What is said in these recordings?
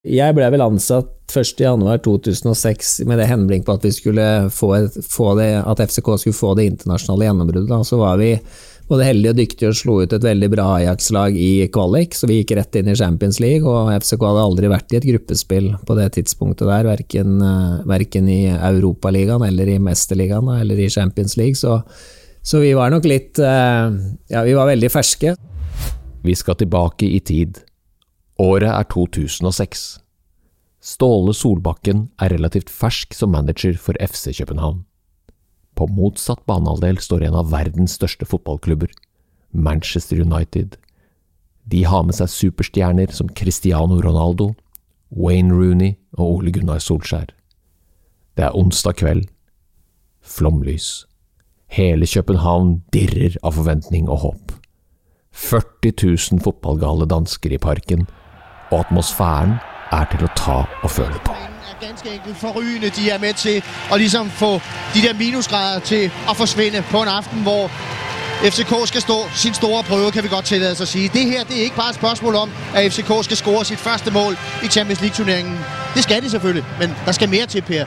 Jeg ble vel ansatt 1.1.2006 med det henblikk på at vi skulle få, få, det, at FCK skulle få det internasjonale gjennombruddet. Så var vi både heldige og dyktige og slo ut et veldig bra Ajax-lag i kvalik, så vi gikk rett inn i Champions League. Og FCK hadde aldri vært i et gruppespill på det tidspunktet der, verken, eh, verken i Europaligaen eller i Mesterligaen eller i Champions League. Så, så vi var nok litt eh, Ja, vi var veldig ferske. Vi skal tilbake i tid. Året er 2006. Ståle Solbakken er relativt fersk som manager for FC København. På motsatt banehalvdel står en av verdens største fotballklubber, Manchester United. De har med seg superstjerner som Cristiano Ronaldo, Wayne Rooney og Ole Gunnar Solskjær. Det er onsdag kveld. Flomlys. Hele København dirrer av forventning og håp. 40 000 fotballgale dansker i parken, og atmosfæren er til å ta og føle på. ganske enkelt forrygende, de er med til å liksom få de der minusgrader til å forsvinne på en aften, hvor FCK skal stå sin store prøve, kan vi godt tillade os at sige. Det her det er ikke bare et spørgsmål om, at FCK skal score sitt første mål i Champions League-turneringen. Det skal de selvfølgelig, men der skal mer til, Per.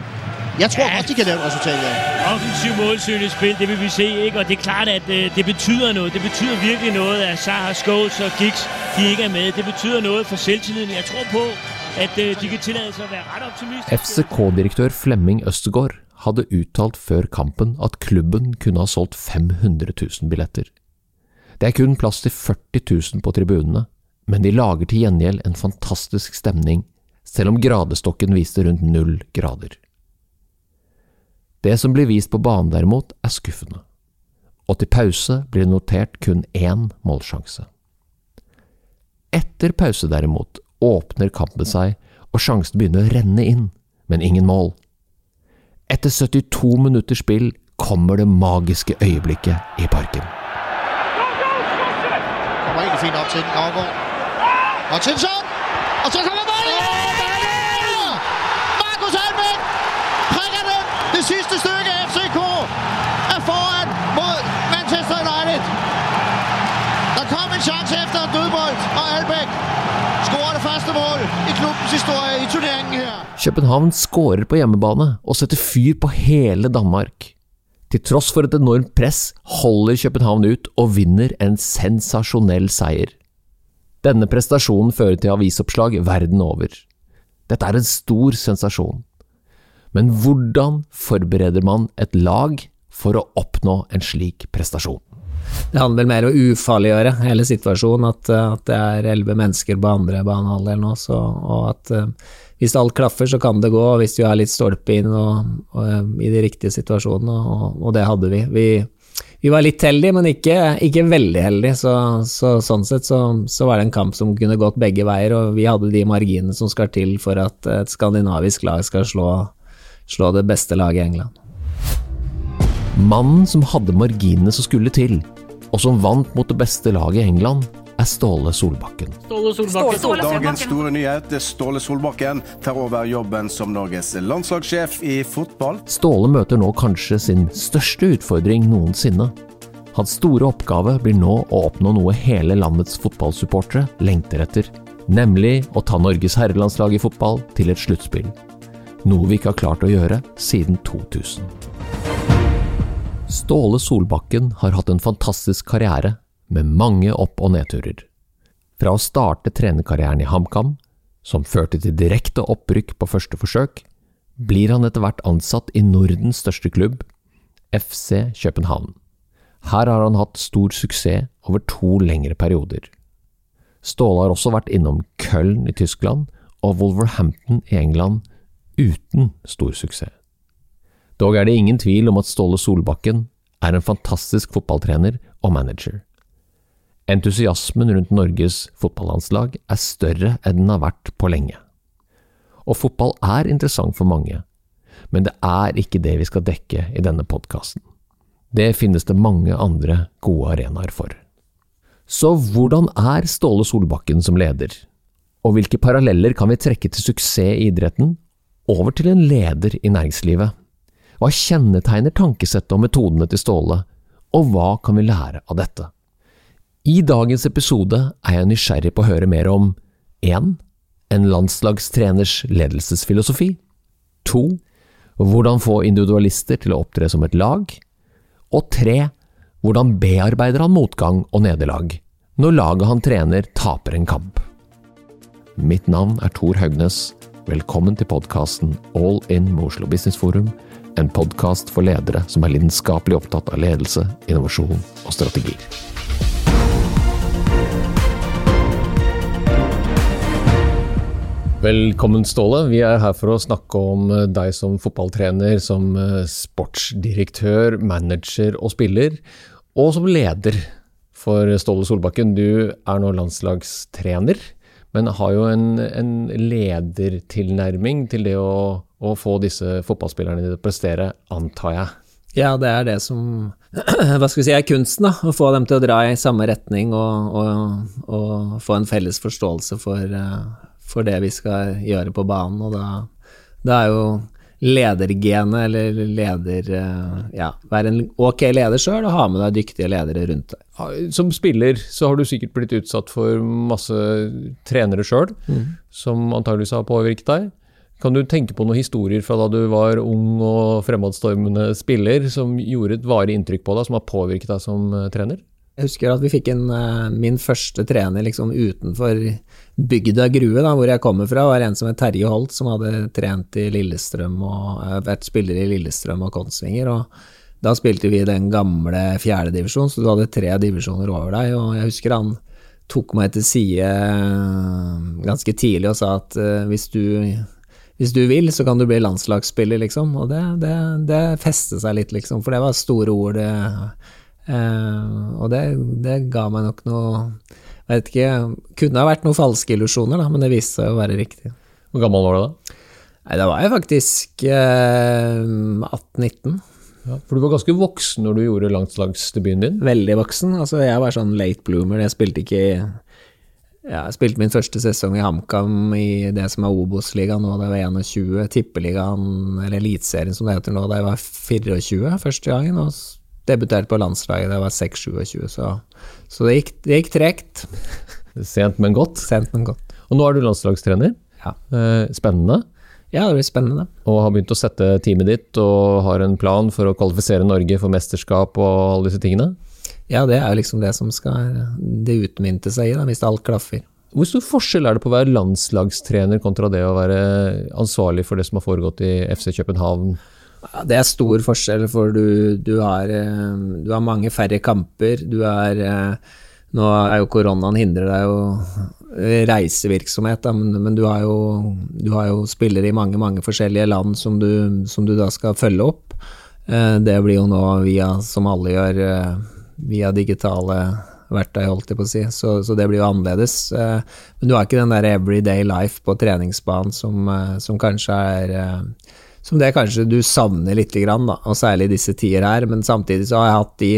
Jeg tror ja. godt, de kan lave et resultat ja. Offensiv målsøgende spil, det vil vi se, ikke? Og det er klart, at øh, det betyder noget. Det betyder virkelig noget, at Sahar, Scholes og Giggs, de ikke er med. Det betyder noget for selvtilliden. Jeg tror på, at øh, de kan tillade sig at være ret optimistiske. FCK-direktør Flemming Østegård hadde uttalt før kampen at klubben kunne ha solgt 500 000 billetter. Det er kun plass til 40 000 på tribunene, men de lager til gjengjeld en fantastisk stemning, selv om gradestokken viste rundt null grader. Det som blir vist på banen derimot, er skuffende, og til pause blir det notert kun én målsjanse. Etter pause derimot åpner kampen seg, og sjansen begynner å renne inn, men ingen mål. Etter 72 minutters spill kommer det magiske øyeblikket i parken. Kommer egentlig fint op til den, Gravgaard. Og Tinsson! Og så kommer bolden! Markus Albeck prikker den! Det sidste stykke FCK er foran mot Manchester United. Der kom en sjanse etter dødbold, og Albeck skårer det første mål i klubbens historie i turneringen her. København skårer på hjemmebane og setter fyr på hele Danmark. Til tross for et enormt press holder København ut og vinner en sensasjonell seier. Denne prestasjonen fører til avisoppslag verden over. Dette er en stor sensasjon. Men hvordan forbereder man et lag for å oppnå en slik prestasjon? Det handler mer om å ufarliggjøre hele situasjonen, at, at det er elleve mennesker på andre banehalvdel nå, så, og at uh, hvis alt klaffer, så kan det gå, hvis du er litt stolpe inn og, og, uh, i de riktige situasjonene, og, og det hadde vi. vi. vi var litt heldige, men ikke, ikke veldig heldige, så, så sånn sett så, så, var det en kamp som kunne gått begge veier, og vi hadde de marginene som skal til for at et skandinavisk lag skal slå, slå det beste laget i England. Mannen som hadde marginene som skulle til, og som vant mot det beste laget i England, er Ståle Solbakken. Ståle Solbakken. Ståle Dagens store nyhet. Ståle Solbakken tar over jobben som Norges landslagssjef i fotball. Ståle møter nå kanskje sin største utfordring noensinne. Hans store oppgave blir nå å oppnå noe hele landets fotballsupportere lengter etter, nemlig å ta Norges herrelandslag i fotball til et sluttspill. Noe vi ikke har klart å gjøre siden 2000. Ståle Solbakken har hatt en fantastisk karriere, med mange opp- og nedturer. Fra å starte trenerkarrieren i HamKam, som førte til direkte opprykk på første forsøk, blir han etter hvert ansatt i Nordens største klubb, FC København. Her har han hatt stor suksess over to lengre perioder. Ståle har også vært innom Köln i Tyskland og Wolverhampton i England uten stor suksess. Dog er det ingen tvil om at Ståle Solbakken er en fantastisk fotballtrener og manager. Entusiasmen rundt Norges fotballandslag er større enn den har vært på lenge. Og fotball er interessant for mange, men det er ikke det vi skal dekke i denne podkasten. Det finnes det mange andre gode arenaer for. Så hvordan er Ståle Solbakken som leder? Og hvilke paralleller kan vi trekke til suksess i idretten over til en leder i næringslivet? Hva kjennetegner tankesettet og metodene til Ståle, og hva kan vi lære av dette? I dagens episode er jeg nysgjerrig på å høre mer om 1. en landslagstreners ledelsesfilosofi. 2. Hvordan få individualister til å opptre som et lag. Og 3. Hvordan bearbeider han motgang og nederlag når laget han trener taper en kamp. Mitt navn er Tor Haugnes. Velkommen til podkasten All in med Oslo Business Forum, en podkast for ledere som er lidenskapelig opptatt av ledelse, innovasjon og strategier. Velkommen, Ståle. Vi er her for å snakke om eh, deg som fotballtrener, som eh, sportsdirektør, manager og spiller, og som leder for Ståle Solbakken. Du er nå landslagstrener, men har jo en, en ledertilnærming til det å, å, få disse fotballspillerne til å prestere, antar jeg? Ja, det er det som hva skal vi si, er kunsten. da, Å få dem til å dra i samme retning og, og, og få en felles forståelse for, uh, for det vi skal gjøre på banen. Og da, da er jo ledergenet, eller leder eh, Ja, være en ok leder sjøl og ha med deg dyktige ledere rundt deg. Som spiller så har du sikkert blitt utsatt for masse trenere sjøl, mm. som antageligvis har påvirket deg. Kan du tenke på noen historier fra da du var ung og fremadstormende spiller, som gjorde et varig inntrykk på deg, som har påvirket deg som eh, trener? Jeg husker at vi fikk en, uh, min første trener liksom utenfor bygda Grue, da, hvor jeg kommer fra, var en som het Terje Holt, som hadde trent i Lillestrøm og uh, vært spiller i Lillestrøm og Kongsvinger. og Da spilte vi den gamle fjerdedivisjonen, så du hadde tre divisjoner over deg. og Jeg husker han tok meg til side uh, ganske tidlig og sa at hvis du hvis du vil, så kan du bli landslagsspiller, liksom. Og det, det, det festet seg litt, liksom, for det var store ord. Det, Uh, og det, det, ga meg nok noe Jeg vet ikke Kunne ha vært noen falske illusjoner, da, men det viste seg å være riktig. Hvor gammel var du da? Nei, Da var jeg faktisk uh, 18-19. Ja, for du var ganske voksen når du gjorde langslagsdebuten din? Veldig voksen. Altså, jeg var sånn late bloomer. Jeg spilte ikke ja, jeg spilte min første sesong i HamKam i det som er Obos-ligaen nå da jeg var 21, Tippeligaen, eller Eliteserien som det heter nå, da jeg var 24 første gangen. og debuterte på landslaget da jeg var 6-27, så, så det, gikk, det gikk tregt. Sent, men godt. Sent, men godt. Og nå er du landslagstrener. Ja. Eh, spennende. Ja, det blir spennende. Og har begynt å sette teamet ditt og har en plan for å kvalifisere Norge for mesterskap og alle disse tingene? Ja, det er liksom det som skal det utmynte seg i, da, hvis alt klaffer. Hvor stor forskjell er det på å være landslagstrener kontra det å være ansvarlig for det som har foregått i FC København? Ja, det er stor forskjell, for du, du, har, eh, du, har, mange færre kamper. Du er eh, Nå er jo koronaen hindrer deg jo reisevirksomhet, da, men, men du, har jo, du, har jo, spillere i mange, mange forskjellige land som du, som da skal følge opp. Eh, det blir jo nå via, som alle gjør, via digitale verktøy, holdt jeg på å si, så, så, det blir jo annerledes. Men du har ikke den der everyday life på treningsbanen som, som kanskje er som det kanskje du savner litt, da, og særlig disse tider her. Men samtidig så har jeg hatt de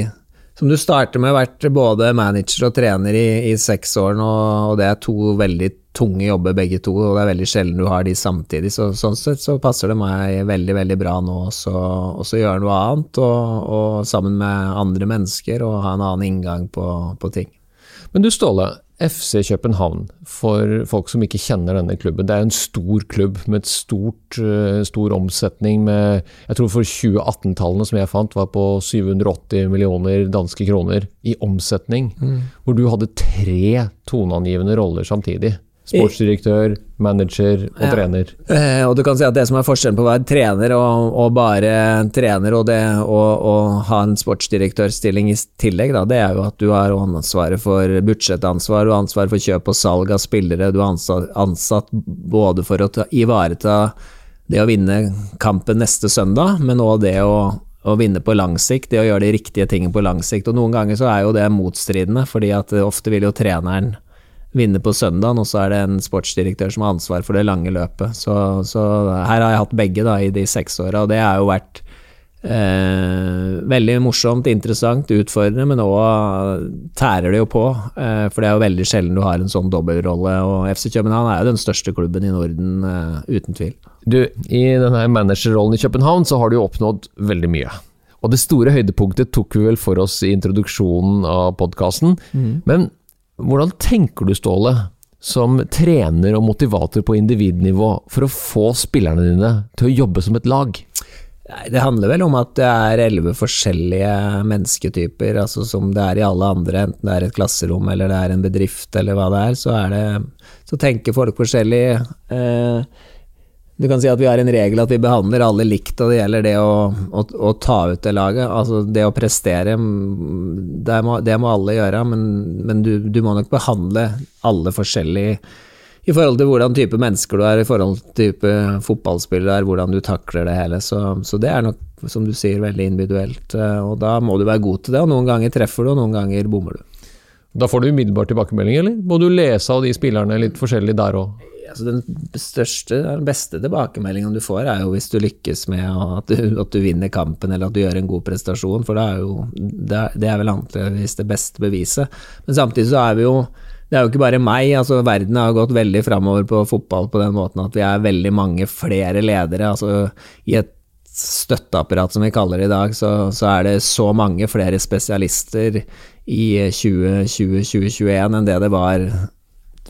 som du starter med, vært både manager og trener i, i seks år nå, og det er to veldig tunge jobber begge to, og det er veldig sjelden du har de samtidig. Så, sånn sett så passer det meg veldig, veldig bra nå også gjøre noe annet, og, og, sammen med andre mennesker, og ha en annen inngang på, på ting. Men du Ståle, FC København, for folk som ikke kjenner denne klubben, det er en stor klubb med et stort, eh, stor omsetning med Jeg tror for 2018-tallene som jeg fant, var på 780 millioner danske kroner i omsetning. Mm. Hvor du hadde tre toneangivende roller samtidig. Sportsdirektør, manager og ja. trener. Eh, og du kan si at det som er forskjellen på å være trener og, og bare trener, og det å ha en sportsdirektørstilling i tillegg, da, det er jo at du har ansvaret for budsjettansvar, du har ansvar for kjøp og salg av spillere, du er ansatt, ansatt både for å ta, ivareta det å vinne kampen neste søndag, men òg det å å vinne på lang sikt, det å gjøre de riktige tingene på lang sikt. Og noen ganger så er jo det motstridende, fordi at ofte vil jo treneren vinne på søndagen, og så er det en sportsdirektør som har ansvar for det lange løpet. Så, så her har jeg hatt begge da, i de seks åra, og det har jo vært eh, veldig morsomt, interessant, utfordrende, men òg tærer det jo på. Eh, for det er jo veldig sjelden du har en sånn dobbeltrolle, og FC København er jo den største klubben i Norden, eh, uten tvil. Du, i denne managerrollen i København så har du jo oppnådd veldig mye. Og det store høydepunktet tok vi vel for oss i introduksjonen av podkasten. Mm. Men hvordan tenker du, Ståle, som trener og motivator på individnivå for å få spillerne dine til å jobbe som et lag? Det handler vel om at det er elleve forskjellige mennesketyper, altså som det er i alle andre, enten det er et klasserom eller det er en bedrift eller hva det er, så, er det, så tenker folk forskjellig. Eh, du kan si at vi har en regel at vi behandler alle likt, og det gjelder det å, å, å ta ut det laget. Altså det å prestere, det må, det må alle gjøre, men, men du, du, må nok behandle alle forskjellig i forhold til hvordan type mennesker du er, i forhold til type fotballspiller du er, hvordan du takler det hele. Så, så, det er nok, som du sier, veldig individuelt. Og da må du være god til det, og noen ganger treffer du, og noen ganger bommer du. Da får du umiddelbart tilbakemelding, eller? Må du lese av de spillerne litt forskjellig der òg? Altså den største, den beste tilbakemeldingen du får, er jo hvis du lykkes med at du, at du vinner kampen, eller at du gjør en god prestasjon, for det er jo det er, vel antakeligvis det beste beviset. Men samtidig så er vi jo det er jo ikke bare meg, altså verden har gått veldig framover på fotball på den måten at vi er veldig mange flere ledere. altså I et støtteapparat som vi kaller det i dag, så, så er det så mange flere spesialister i 2020-2021 enn det det var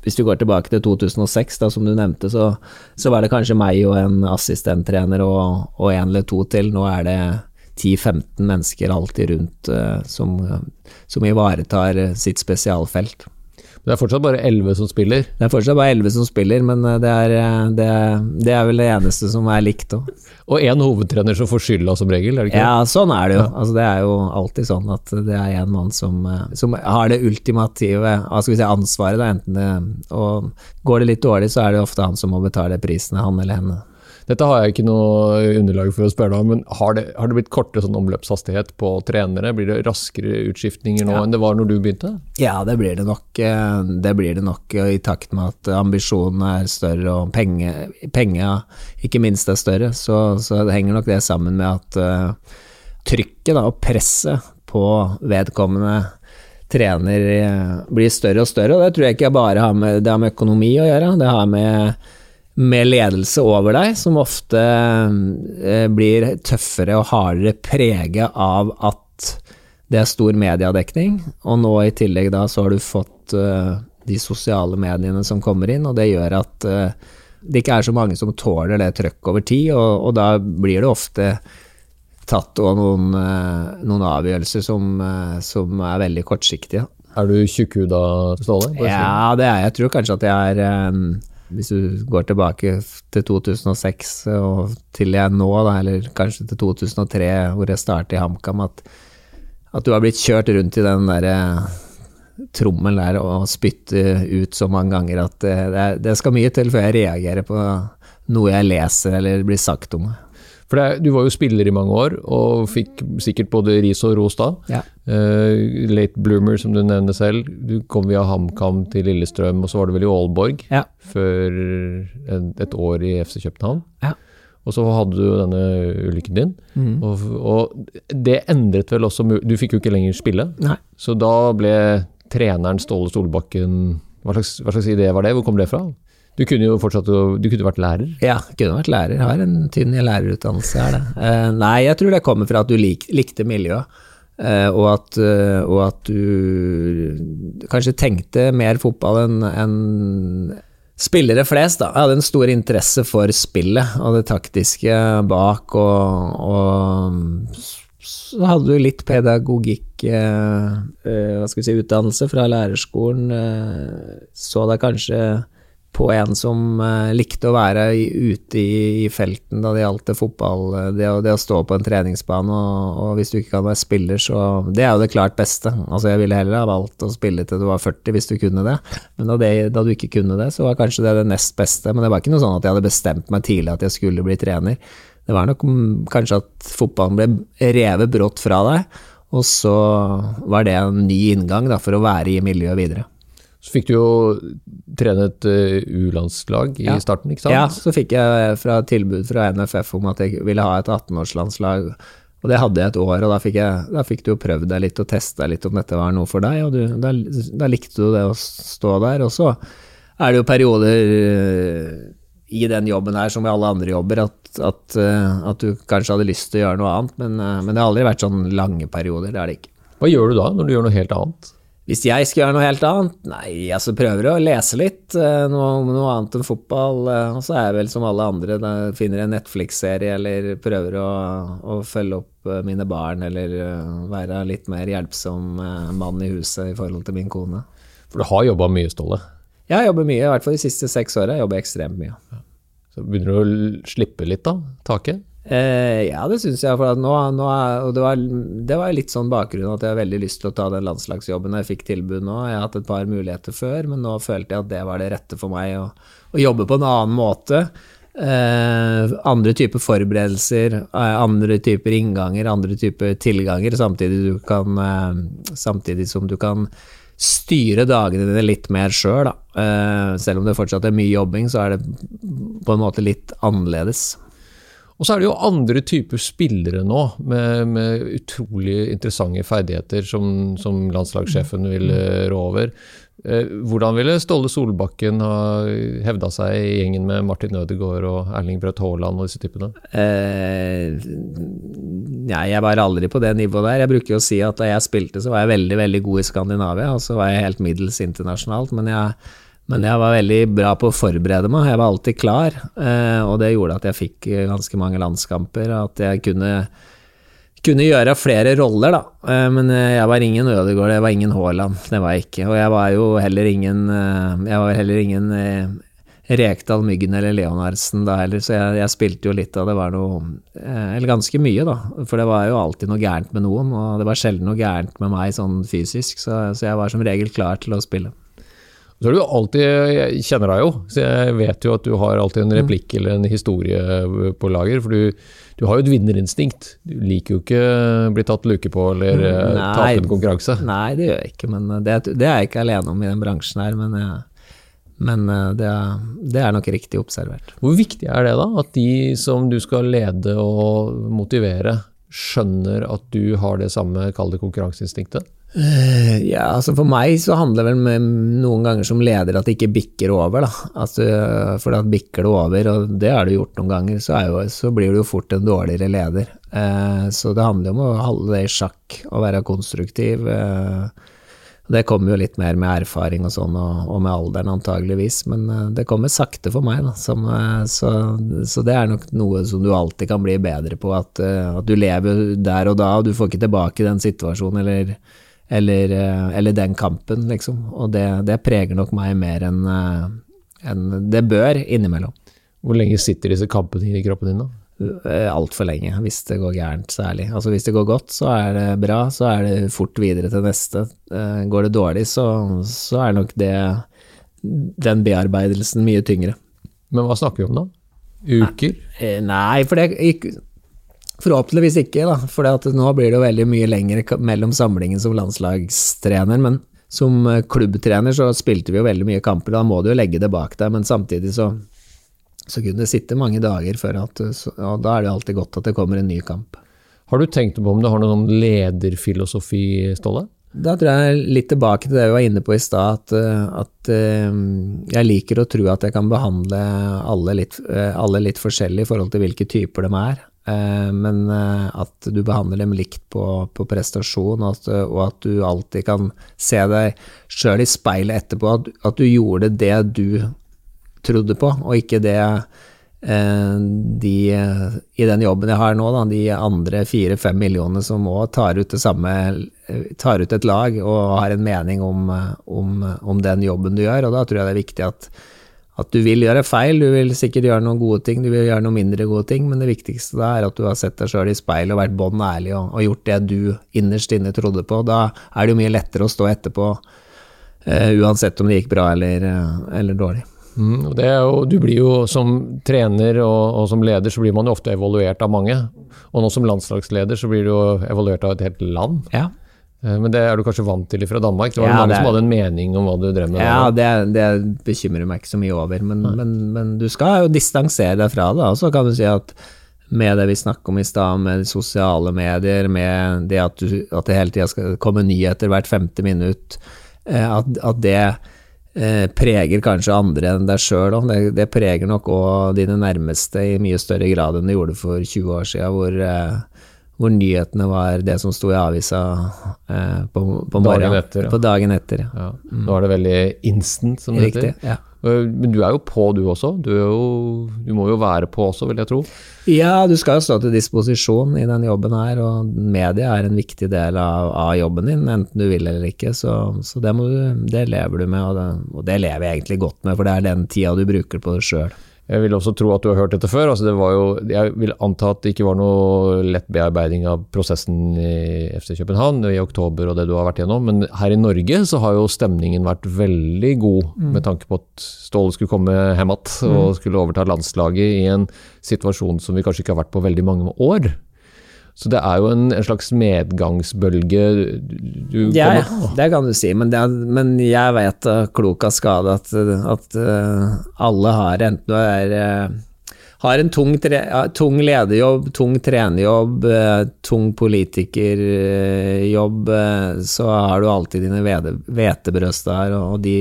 hvis du går tilbake til 2006, da, som du nevnte, så, så var det kanskje meg og en assistenttrener og, og en eller to til. Nå er det 10-15 mennesker alltid rundt uh, som, som ivaretar sitt spesialfelt. Det er fortsatt bare elleve som spiller? Det er fortsatt bare elleve som spiller, men eh, det er, eh, det, det er, vel det eneste som er likt òg. Og én hovedtrener som får skylda som regel, er det ikke Ja, sånn er det jo. Altså, det er jo alltid sånn at det er en mann som, eh, som har det ultimative si, ansvaret, da, enten det Og går det litt dårlig, så er det ofte han som må betale prisene, han eller henne. Dette har jeg ikke noe underlag for å spørre deg om, men har det, har det blitt kortere sånn omløpshastighet på trenere? Blir det raskere utskiftninger nå ja. enn det var når du begynte? Ja, det blir det nok. Eh, det blir det nok i takt med at ambisjonene er større og penga, ikke minst er større. Så, så det henger nok det sammen med at uh, trykket da, og presset på vedkommende trener eh, blir større og større, og det tror jeg ikke bare har med, det har med økonomi å gjøre. Det har med med ledelse over deg, som ofte eh, blir tøffere og hardere preget av at det er stor mediedekning, og nå i tillegg da så har du fått uh, de sosiale mediene som kommer inn, og det gjør at uh, det ikke er så mange som tåler det trøkket over tid, og, og da blir det ofte tatt noen, noen avgjørelser som, som, er veldig kortsiktige. Er du tjukkhuda, Ståle? Ja, det er jeg. Jeg tror kanskje at jeg er hvis du går tilbake til 2006 og til jeg nå, da, eller kanskje til 2003, hvor jeg startet i HamKam, at, at, du har blitt kjørt rundt i den derre trommelen der og spytte ut så mange ganger at det, det, skal mye til før jeg reagerer på noe jeg leser eller blir sagt om meg. For det, du var jo spiller i mange år, og fikk sikkert både ris og ros da. Ja. Uh, late bloomer, som du nevner selv. Du kom via HamKam til Lillestrøm, og så var du vel i Aalborg ja. før et, et, år i FC København. Ja. Og så hadde du denne ulykken din, mm. og, og, det endret vel også Du fikk jo ikke lenger spille, Nei. så da ble treneren Ståle Solbakken hva slags, hva slags idé var det? Hvor kom det fra? Du kunne jo fortsatt du kunne vært lærer? Ja, kunne vært lærer. Har en tynn lærerutdannelse, er det. Uh, nei, jeg tror det kommer fra at du lik, likte miljøet. Uh, og, at, uh, og, at, du kanskje tenkte mer fotball enn en spillere flest. Da. Jeg hadde en stor interesse for spillet og det taktiske bak, og, og så hadde du litt pedagogikk, hva skal vi si, utdannelse fra lærerskolen. så deg kanskje på en som uh, likte å være ute i, felten da det gjaldt fotball, eh, det, det, å stå på en treningsbane, og, og, hvis du ikke kan være spiller, så Det er jo det klart beste. Altså, jeg ville heller ha valgt å spille til du var 40 hvis du kunne det, men da, det, da, du ikke kunne det, så var kanskje det det nest beste. Men det var ikke noe sånn at jeg hadde bestemt meg tidlig at jeg skulle bli trener. Det var nok mm, kanskje at fotballen ble revet brått fra deg, og så var det en ny inngang da, for å være i miljøet videre. Så fikk du jo trene et uh, U-landslag i ja. starten, ikke sant? Ja, så fikk jeg fra tilbud fra NFF om at jeg ville ha et 18-årslandslag. Og det hadde jeg et år, og da fikk, jeg, da fikk, du jo prøvd deg litt og testa litt om dette var noe for deg, og du, da, da, likte du det å stå der. Og så er det jo perioder uh, i den jobben her, som i alle andre jobber, at, at, at, du kanskje hadde lyst til å gjøre noe annet, men, men det har aldri vært sånn lange perioder. Det er det ikke. Hva gjør du da, når du gjør noe helt annet? Hvis jeg skal gjøre noe helt annet? Nei, altså prøver å lese litt, eh, noe, noe annet enn fotball. eh, Og så er jeg vel som alle andre, da finner en Netflix-serie eller prøver å, å følge opp eh, mine barn, eller være litt mer hjelpsom mann i huset i forhold til min kone. For du har jobba mye, Ståle. Jeg jobber mye, i hvert fall de siste seks åra. Jeg jobber ekstremt mye. Så begynner du å slippe litt, da? Taket? Eh, ja, det syns jeg. For nå, nå er, det var, det var litt sånn bakgrunn at jeg har veldig lyst til å ta den landslagsjobben. Jeg fikk tilbud nå. Jeg har hatt et par muligheter før, men nå følte jeg at det var det rette for meg. Å, å jobbe på en annen måte. Eh, andre typer forberedelser, eh, andre typer innganger, andre typer tilganger, samtidig, kan, eh, samtidig som du kan styre dagene dine litt mer sjøl, da. Eh, selv om det fortsatt er mye jobbing, så er det på en måte litt annerledes. Og så er det jo andre typer spillere nå, med, med utrolig interessante ferdigheter som, som landslagssjefen vil eh, rå over. Eh, Hvordan ville Ståle Solbakken ha hevda seg i gjengen med Martin Ødegaard og Erling Braut Haaland og disse typene? Eh, nei, jeg var aldri på det nivået der. Jeg bruker jo å si at da jeg spilte, så var jeg veldig, veldig god i Skandinavia, og så var jeg helt middels internasjonalt. Men jeg, men jeg var veldig bra på å forberede meg, jeg var alltid klar. Eh, og det gjorde at jeg fikk eh, ganske mange landskamper, at jeg kunne, kunne gjøre flere roller, da. Eh, men jeg var ingen Ødegaard, jeg var ingen Haaland, det var jeg ikke. Og jeg var jo heller ingen Jeg var heller ingen Rekdal, Myggen eller Leonardsen da heller, så jeg, jeg spilte jo litt av det var noe Eller ganske mye, da. For det var jo alltid noe gærent med noen, og det var sjelden noe gærent med meg sånn fysisk, så, så jeg var som regel klar til å spille. Så er du alltid, Jeg kjenner deg jo, så jeg vet jo at du har alltid en replikk eller en historie på lager. For du, du har jo et vinnerinstinkt. Du liker jo ikke bli tatt luke på eller eh, Nei. tape en konkurranse. Nei, det gjør jeg ikke, men det, det er jeg ikke alene om i den bransjen her. Men, jeg, men eh, det, det er nok riktig observert. Hvor viktig er det da, at de som du skal lede og motivere, skjønner at du har det samme, kall det konkurranseinstinktet? Eh, Ja, altså For meg så handler det vel noen ganger som leder at det ikke bikker over. da. Altså, for da bikker det over, og det har du gjort noen ganger, så, jo, så blir du jo fort en dårligere leder. Eh, så det handler jo om å holde det i sjakk og være konstruktiv. Eh, det kommer jo litt mer med erfaring og sånn, og, og med alderen antageligvis, men eh, det kommer sakte for meg, da. Som, eh, så, så det er nok noe som du alltid kan bli bedre på, at, at du lever der og da, og du får ikke tilbake den situasjonen eller eller, eh, eller den kampen, liksom. Og det, det preger nok meg mer enn en det bør innimellom. Hvor lenge sitter disse kampene i kroppen din da? Altfor lenge, hvis det går gærent særlig. Altså Hvis det går godt, så er det bra, så er det fort videre til neste. Eh, Går det dårlig, så, så er nok det den bearbeidelsen mye tyngre. Men hva snakker vi om da? Uker? Eh, Nei, for det ikke- Forhåpentligvis ikke, da. For nå blir det jo veldig mye lenger mellom samlingen som landslagstrener. Men som eh, klubbtrener så spilte vi jo veldig mye kamper, da må du jo legge det bak deg. Men samtidig så, så kunne det sitte mange dager før at Og da er det jo alltid godt at det kommer en ny kamp. Har du tenkt på om du har noen sånn lederfilosofi, Ståle? Da tror jeg litt tilbake til det vi var inne på i stad, at, eh, at eh, jeg liker å tro at jeg kan behandle alle litt, eh, alle litt forskjellig i forhold til hvilke typer de er. Eh, Men eh, at du behandler dem likt på, på prestasjon, og at, og at du alltid kan se deg sjøl i speilet etterpå, at, at du gjorde det du trodde på, og ikke det eh, de i den jobben jeg har nå, da, de andre fire-fem millionene som òg tar ut det samme tar ut et lag og har en mening om, om, om den jobben du gjør, og da tror jeg det er viktig at, at du vil gjøre feil, du vil sikkert gjøre noen gode ting, du vil gjøre noen mindre gode ting, men det viktigste da er at du har sett deg sjøl i speilet og vært bånn ærlig og, og gjort det du innerst inne trodde på. Da er det jo mye lettere å stå etterpå, eh, uansett om det gikk bra eller, eh, eller dårlig. Mm, og det jo, du blir jo som trener og, og som leder så blir man jo ofte evaluert av mange. Og nå som landslagsleder så blir du jo evaluert av et helt land. Ja, Men det er du kanskje vant til fra Danmark. Det var Ja, mange det er- som hadde en mening om hva du drev med. Ja, det, det bekymrer meg ikke så mye over, men, men, men du skal jo distansere deg fra det. Og så kan du si at med det vi snakket om i stad, med sosiale medier, med det at, du, at det hele tida skal komme nyheter hvert femte minutt, eh, at, at det eh, preger kanskje andre enn deg sjøl òg. Det, det preger nok òg dine nærmeste i mye større grad enn det gjorde for 20 år siden, hvor, eh, hvor nyhetene var det som sto i avisa eh, på, på Dagen etter, ja. På dagen etter, ja. Ja. Nå er det veldig instant, som det Riktig. heter. Ja. Men du er jo på, du også. Du, jo, du må jo være på også, vil jeg tro. ja, du skal jo stå til disposisjon i den jobben her, og media er en viktig del av, av jobben din, enten du vil eller ikke, så, så det, du, det lever du med, og det, og det lever jeg egentlig godt med, for det er den tida du bruker på det sjøl. Jeg vil også tro at du har hørt dette før. Altså det var jo, jeg vil anta at det ikke var noe lett bearbeiding av prosessen i FC København i oktober og det du har vært gjennom, men her i Norge så har jo stemningen vært veldig god med tanke på at Ståle skulle komme hjem igjen og skulle overta landslaget i en situasjon som vi kanskje ikke har vært på veldig mange år. Så det er jo en, en slags medgangsbølge du Ja, kommer på. det kan du si, men, det, er- men jeg vet klok av skade at, at uh, alle har, enten du er uh, har en tung, tre, tung lederjobb, tung trenerjobb, eh, tung politikerjobb, så har du alltid dine hvete- hvetebrøst der, og de,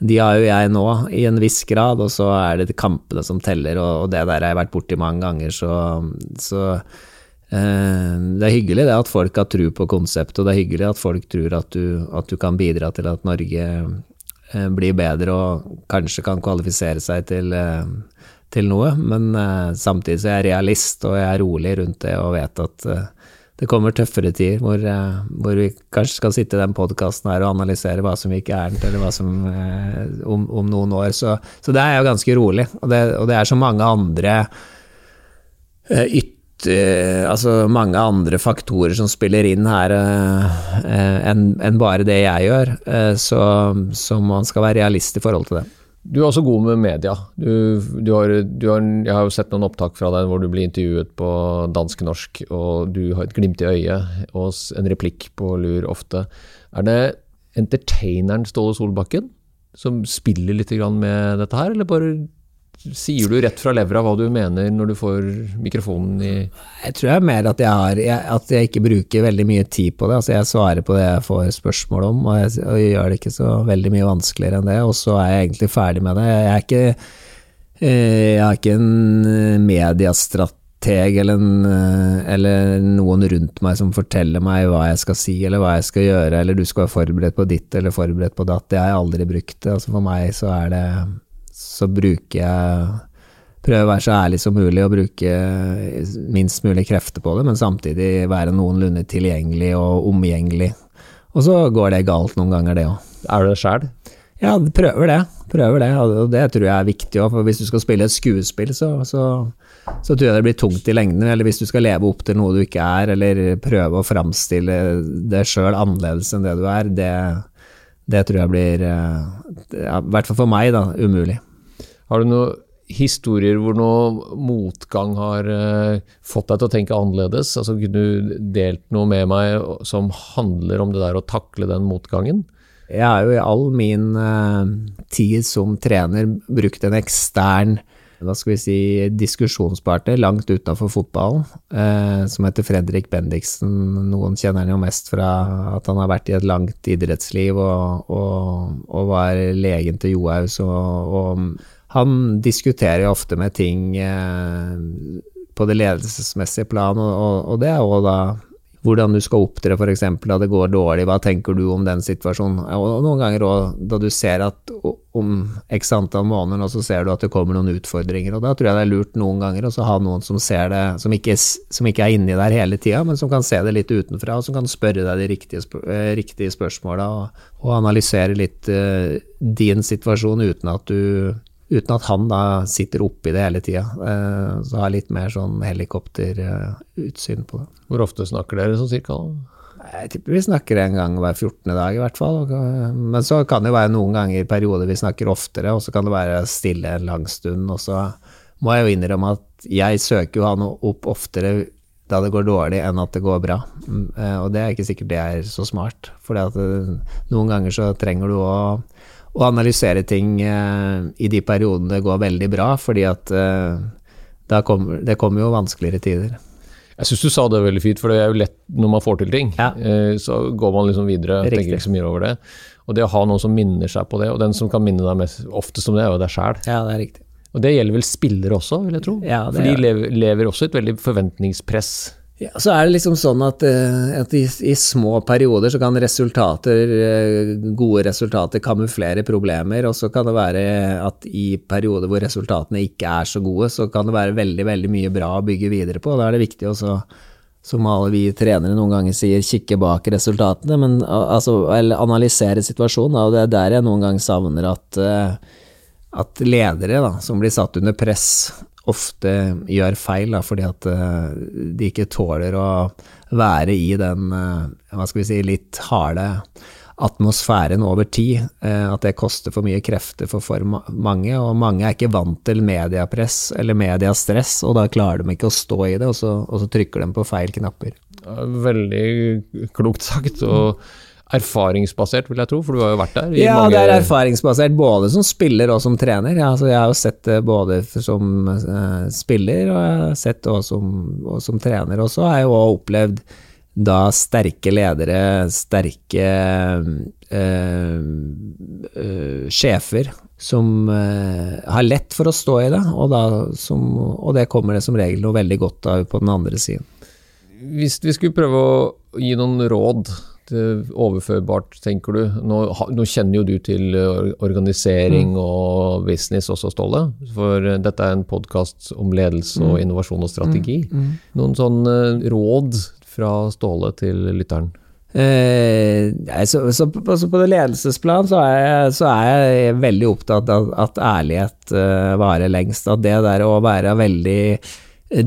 de har jo jeg nå, i en viss grad, og så er det kampene som teller, og, og det der har jeg vært borti mange ganger, så, så det er hyggelig det at folk har tro på konseptet, og det er hyggelig at folk tror at du, at du kan bidra til at Norge eh, blir bedre og kanskje kan kvalifisere seg til, eh, til noe, men eh, samtidig så er jeg realist og jeg er rolig rundt det og vet at eh, det kommer tøffere tider hvor, eh, hvor vi kanskje skal sitte i den podkasten her og analysere hva som gikk gærent, eller hva som eh, om, om noen år. Så, så det er jo ganske rolig, og det, og det er så mange andre eh, yt, eh, altså mange andre faktorer som spiller inn her eh, enn en bare det jeg gjør, eh, så, så man skal være realist i forhold til det. Du er også god med media. Du, du har, du har, jeg har jo sett noen opptak fra deg hvor du blir intervjuet på dansk-norsk, og du har et glimt i øyet og en replikk på lur ofte. Er det entertaineren Ståle Solbakken som spiller litt med dette her, eller bare sier du rett fra levra hva du mener når du får mikrofonen i Jeg tror jeg er mer at jeg, har, at jeg ikke bruker veldig mye tid på det. Altså jeg svarer på det jeg får spørsmål om, og jeg, og jeg gjør det ikke så veldig mye vanskeligere enn det, og så er jeg egentlig ferdig med det. Jeg er ikke, eh, jeg er ikke en eh, mediestrateg eller, en, eh, eller noen rundt meg som forteller meg hva jeg skal si eller hva jeg skal gjøre, eller du skal være forberedt på ditt eller forberedt på datt. Det har jeg aldri brukt. Altså for meg så er det Så bruker jeg Prøver å være så ærlig som mulig og bruke minst mulig krefter på det, men samtidig være noenlunde tilgjengelig og omgjengelig. Og så går det galt noen ganger, det òg. Er du det sjæl? Ja, prøver det. Prøver det, og det tror jeg er viktig òg, for hvis du skal spille et skuespill, så, så, så tror jeg det blir tungt i lengden. Eller hvis du skal leve opp til noe du ikke er, eller prøve å framstille det sjøl annerledes enn det du er, det, det tror jeg blir, eh, i hvert fall for meg, da, umulig. Har du noen historier hvor noe motgang har eh, fått deg til å tenke annerledes? Altså Kunne du delt noe med meg som handler om det der å takle den motgangen? Jeg har jo i all min uh, tid som trener brukt en ekstern hva skal vi si, diskusjonspartner langt utenfor fotballen, eh, som heter Fredrik Bendiksen. Noen kjenner han jo mest fra at han har vært i et langt idrettsliv og, og, og var legen til Johaug. Og, og han diskuterer jo ofte med ting eh, på det ledelsesmessige plan, og, og, det er jo da hvordan du skal opptre f.eks. da det går dårlig, hva tenker du om den situasjonen? Og noen ganger òg da du ser at om x antall måneder nå, så ser du at det kommer noen utfordringer, og da tror jeg det er lurt noen ganger å ha noen som ser det, som ikke, som ikke er inni der hele tida, men som kan se det litt utenfra, og som kan spørre deg de riktige, spør riktige spørsmåla, og, og, analysere litt uh, din situasjon uten at du uten at han da sitter oppi det hele tida. Uh, så har jeg litt mer sånn helikopterutsyn på det. Hvor ofte snakker dere sånn cirka? Jeg tipper vi snakker en gang hver 14. dag, i hvert fall. Men så kan det jo være noen ganger i perioder vi snakker oftere, og så kan det være stille en lang stund. Og så må jeg jo innrømme at jeg søker jo han opp oftere da det går dårlig, enn at det går bra. Og det er ikke sikkert det er så smart, for noen ganger så trenger du å å analysere ting eh, i de periodene det går veldig bra, fordi at eh, kommer, det kommer jo vanskeligere tider. Jeg syns du sa det veldig fint, for det er jo lett når man får til ting. Ja. Eh, så går man liksom videre og tenker ikke så mye over det. Og det å ha noen som minner seg på det, og den som kan minne deg mest oftest om det, er jo deg sjæl. Ja, det er riktig. Og det gjelder vel spillere også, vil jeg tro. Ja, For de lever, lever også et veldig forventningspress Ja, så er det liksom sånn at, eh, at i, i, små perioder så kan resultater, eh, gode resultater kamuflere problemer, og så kan det være at i perioder hvor resultatene ikke er så gode, så kan det være veldig, veldig mye bra å bygge videre på. Da er det viktig også, som alle vi trenere noen ganger sier, kikke bak resultatene, men altså, eller analysere situasjonen. Og det er der jeg noen ganger savner at, eh, at ledere da, som blir satt under press ofte gjør feil, da, fordi at uh, de ikke tåler å være i den, uh, hva skal vi si, litt harde atmosfæren over tid. Uh, at det koster for mye krefter for for mange, og mange er ikke vant til mediepress eller mediastress, og da klarer de ikke å stå i det, og så, og så trykker de på feil knapper. Veldig klokt sagt. og erfaringsbasert, vil jeg tro, for du har jo vært der? ja, mange... det er erfaringsbasert både som spiller og som trener. Ja, altså, jeg har jo sett det både som uh, spiller og jeg har sett det også som, og som trener. Og så har jeg jo også opplevd da sterke ledere, sterke uh, uh, sjefer, som har lett for å stå i det, og, da, som, og det kommer det som regel noe veldig godt av på den andre siden. Hvis vi skulle prøve å gi noen råd overførbart, tenker du? Nå, nå, kjenner jo du til eh, organisering mm. og business også, Ståle. For eh, dette er en podkast om ledelse og mm. innovasjon og strategi. Mm. mm. Noen sånne råd fra Ståle til lytteren? Eh, så, så, så, på det ledelsesplan så er, jeg, så er jeg veldig opptatt av at ærlighet uh, varer lengst. At det der å være veldig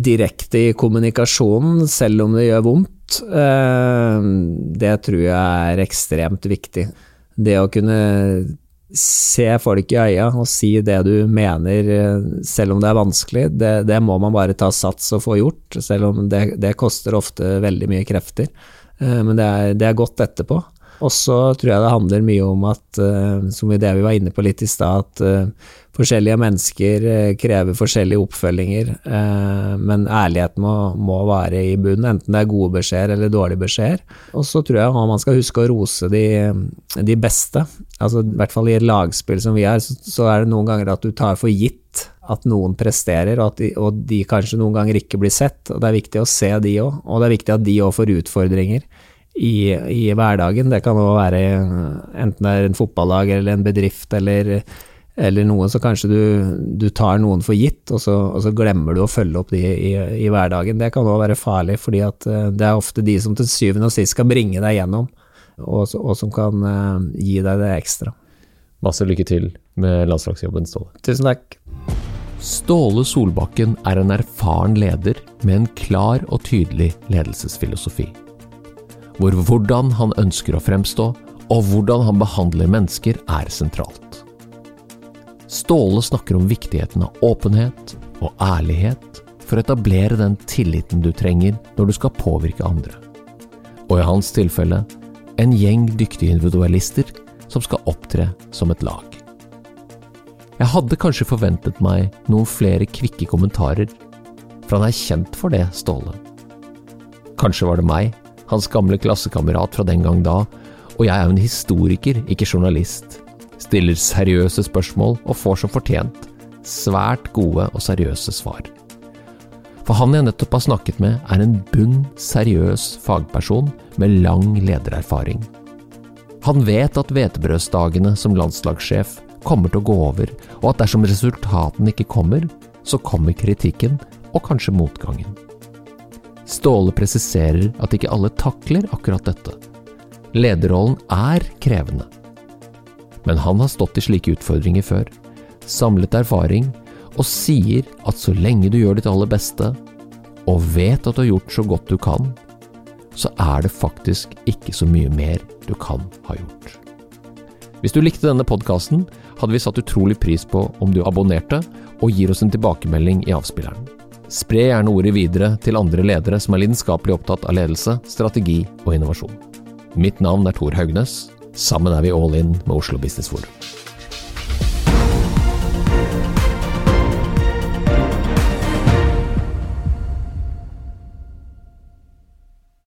direkte i kommunikasjonen, selv om det gjør vondt, eh, det tror jeg er ekstremt viktig. Det å kunne se folk i øya og si det du mener, eh, selv om det er vanskelig, det, det må man bare ta sats og få gjort, selv om det, det koster ofte veldig mye krefter. Eh, men det er, det er godt etterpå. Og så tror jeg det handler mye om at, som i det vi var inne på litt i stad, at forskjellige mennesker eh, krever forskjellige oppfølginger, eh, men ærlighet må, må være i bunnen, enten det er gode beskjeder eller dårlige beskjeder. Og så tror jeg man skal huske å rose de, de beste. Altså, I hvert fall i et lagspill som vi er, så, så, er det noen ganger at du tar for gitt at noen presterer, og de, og de kanskje noen ganger ikke blir sett. og Det er viktig å se de òg, og det er viktig at de òg får utfordringer. I, i, hverdagen. Det kan òg være enten det er en fotballag eller en bedrift eller eller noen, så kanskje du, du tar noen for gitt, og så, og så, glemmer du å følge opp de i, i hverdagen. Det kan òg være farlig, fordi at eh, det er ofte de som til syvende og sist skal bringe deg gjennom, og, og som kan uh, gi deg det ekstra. Masse lykke til med landslagsjobben, Ståle. Tusen takk. Ståle Solbakken er en erfaren leder med en klar og tydelig ledelsesfilosofi. Hvor hvordan han ønsker å fremstå, og hvordan han behandler mennesker, er sentralt. Ståle snakker om viktigheten av åpenhet og ærlighet for å etablere den tilliten du trenger når du skal påvirke andre. Og i hans tilfelle en gjeng dyktige individualister som skal opptre som et lag. Jeg hadde kanskje forventet meg noen flere kvikke kommentarer, for han er kjent for det, Ståle. Kanskje var det meg, hans gamle klassekamerat fra den gang da, og jeg er jo en historiker, ikke journalist stiller seriøse spørsmål og får som fortjent svært gode og seriøse svar. For han jeg nettopp har snakket med, er en bunn seriøs fagperson med lang ledererfaring. Han vet at hvetebrødsdagene som landslagssjef kommer til å gå over, og at dersom resultatene ikke kommer, så kommer kritikken og kanskje motgangen. Ståle presiserer at ikke alle takler akkurat dette. Lederrollen er krevende, men han har stått i slike utfordringer før, samlet erfaring, og sier at så lenge du gjør ditt aller beste, og vet at du har gjort så godt du kan, så er det faktisk ikke så mye mer du kan ha gjort. Hvis du likte denne podkasten, hadde vi satt utrolig pris på om du abonnerte og gir oss en tilbakemelding i avspilleren. Spre gjerne ordet videre til andre ledere som er lidenskapelig opptatt av ledelse, strategi og innovasjon. Mitt navn er Tor Haugnes. Sammen er vi all in med Oslo Business Forum.